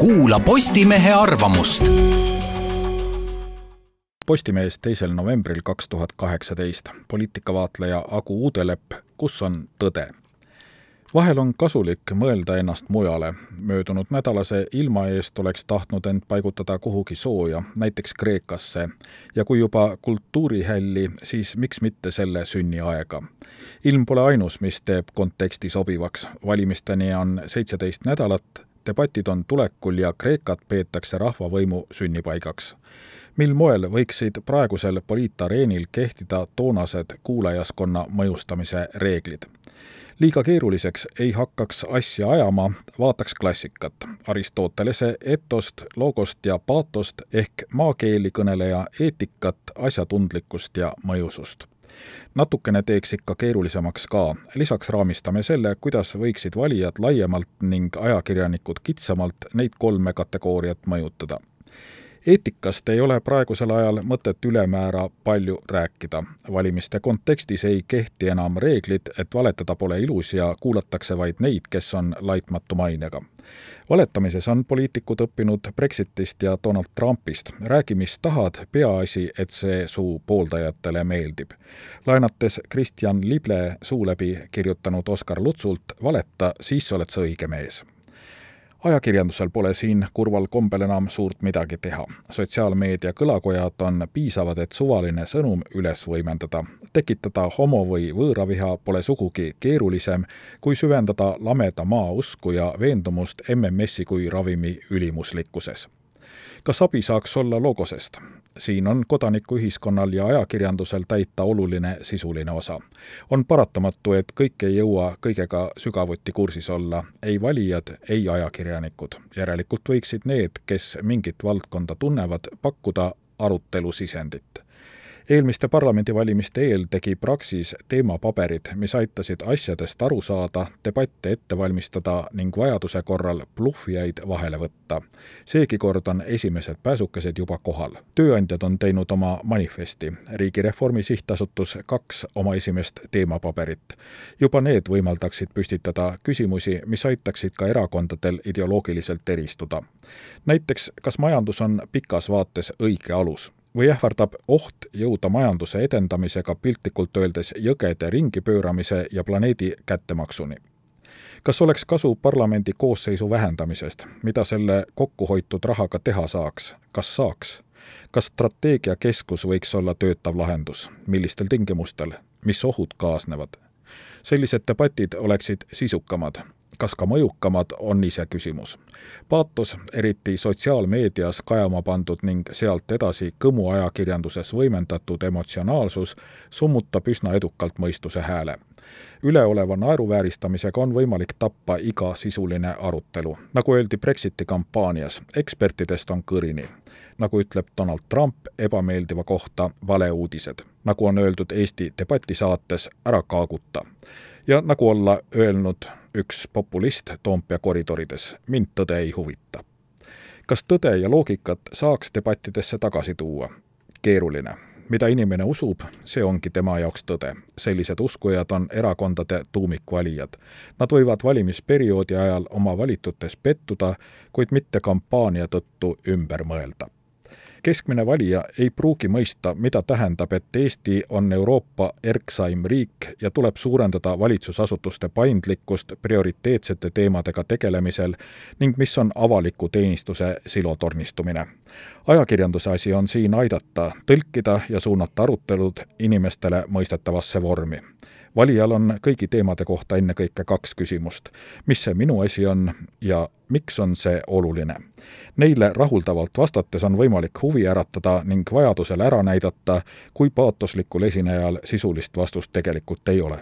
kuula Postimehe arvamust. Postimees teisel novembril kaks tuhat kaheksateist. poliitikavaatleja Agu Uudelepp, kus on tõde? vahel on kasulik mõelda ennast mujale. möödunud nädalase ilma eest oleks tahtnud end paigutada kuhugi sooja, näiteks Kreekasse. ja kui juba kultuurihälli, siis miks mitte selle sünniaega. ilm pole ainus, mis teeb konteksti sobivaks. valimisteni on seitseteist nädalat, debatid on tulekul ja Kreekat peetakse rahvavõimu sünnipaigaks. Mil moel võiksid praegusel poliitareenil kehtida toonased kuulajaskonna mõjustamise reeglid? Liiga keeruliseks ei hakkaks asja ajama, vaataks klassikat, Aristotelese etost, logost ja paatost ehk maakeeli kõneleja eetikat, asjatundlikkust ja mõjusust natukene teeks ikka keerulisemaks ka, lisaks raamistame selle, kuidas võiksid valijad laiemalt ning ajakirjanikud kitsamalt neid kolme kategooriat mõjutada eetikast ei ole praegusel ajal mõtet ülemäära palju rääkida. valimiste kontekstis ei kehti enam reeglid, et valetada pole ilus ja kuulatakse vaid neid, kes on laitmatu mainega. valetamises on poliitikud õppinud Brexitist ja Donald Trumpist. räägi, mis tahad, peaasi, et see su pooldajatele meeldib. laenates Kristjan Lible suu läbi kirjutanud Oskar Lutsult, valeta, siis oled sa õige mees ajakirjandusel pole siin kurval kombel enam suurt midagi teha. sotsiaalmeedia kõlakojad on piisavad, et suvaline sõnum üles võimendada. tekitada homo- või võõraviha pole sugugi keerulisem, kui süvendada lameda maa usku ja veendumust MMS-i kui ravimi ülimuslikkuses kas abi saaks olla logosest? siin on kodanikuühiskonnal ja ajakirjandusel täita oluline sisuline osa. on paratamatu, et kõik ei jõua kõigega sügavuti kursis olla, ei valijad, ei ajakirjanikud. järelikult võiksid need, kes mingit valdkonda tunnevad, pakkuda arutelusisendit eelmiste parlamendivalimiste eel tegi Praxis teemapaberid, mis aitasid asjadest aru saada, debatte ette valmistada ning vajaduse korral bluffijaid vahele võtta. seegi kord on esimesed pääsukesed juba kohal. tööandjad on teinud oma manifesti, Riigireformi Sihtasutus kaks oma esimest teemapaberit. juba need võimaldaksid püstitada küsimusi, mis aitaksid ka erakondadel ideoloogiliselt eristuda. näiteks, kas majandus on pikas vaates õige alus või ähvardab oht jõuda majanduse edendamisega piltlikult öeldes jõgede ringipööramise ja planeedi kättemaksuni. kas oleks kasu parlamendi koosseisu vähendamisest, mida selle kokkuhoitud rahaga teha saaks, kas saaks? kas strateegiakeskus võiks olla töötav lahendus, millistel tingimustel, mis ohud kaasnevad? sellised debatid oleksid sisukamad, kas ka mõjukamad, on iseküsimus. paatos, eriti sotsiaalmeedias kajama pandud ning sealt edasi Kõmu ajakirjanduses võimendatud emotsionaalsus summutab üsna edukalt mõistuse hääle üleoleva naeruvääristamisega on võimalik tappa iga sisuline arutelu. nagu öeldi Brexiti kampaanias, ekspertidest on kõrini. nagu ütleb Donald Trump ebameeldiva kohta valeuudised. nagu on öeldud Eesti debatisaates Ära kaaguta. ja nagu olla öelnud üks populist Toompea koridorides, mind tõde ei huvita. kas tõde ja loogikat saaks debattidesse tagasi tuua? keeruline mida inimene usub, see ongi tema jaoks tõde. sellised uskujad on erakondade tuumikvalijad. Nad võivad valimisperioodi ajal oma valitutes pettuda, kuid mitte kampaania tõttu ümber mõelda keskmine valija ei pruugi mõista, mida tähendab, et Eesti on Euroopa erksaim riik ja tuleb suurendada valitsusasutuste paindlikkust prioriteetsete teemadega tegelemisel ning mis on avaliku teenistuse silotornistumine. ajakirjanduse asi on siin aidata, tõlkida ja suunata arutelud inimestele mõistetavasse vormi valijal on kõigi teemade kohta ennekõike kaks küsimust. mis see minu asi on ja miks on see oluline? Neile rahuldavalt vastates on võimalik huvi äratada ning vajadusel ära näidata, kui paatoslikul esinejal sisulist vastust tegelikult ei ole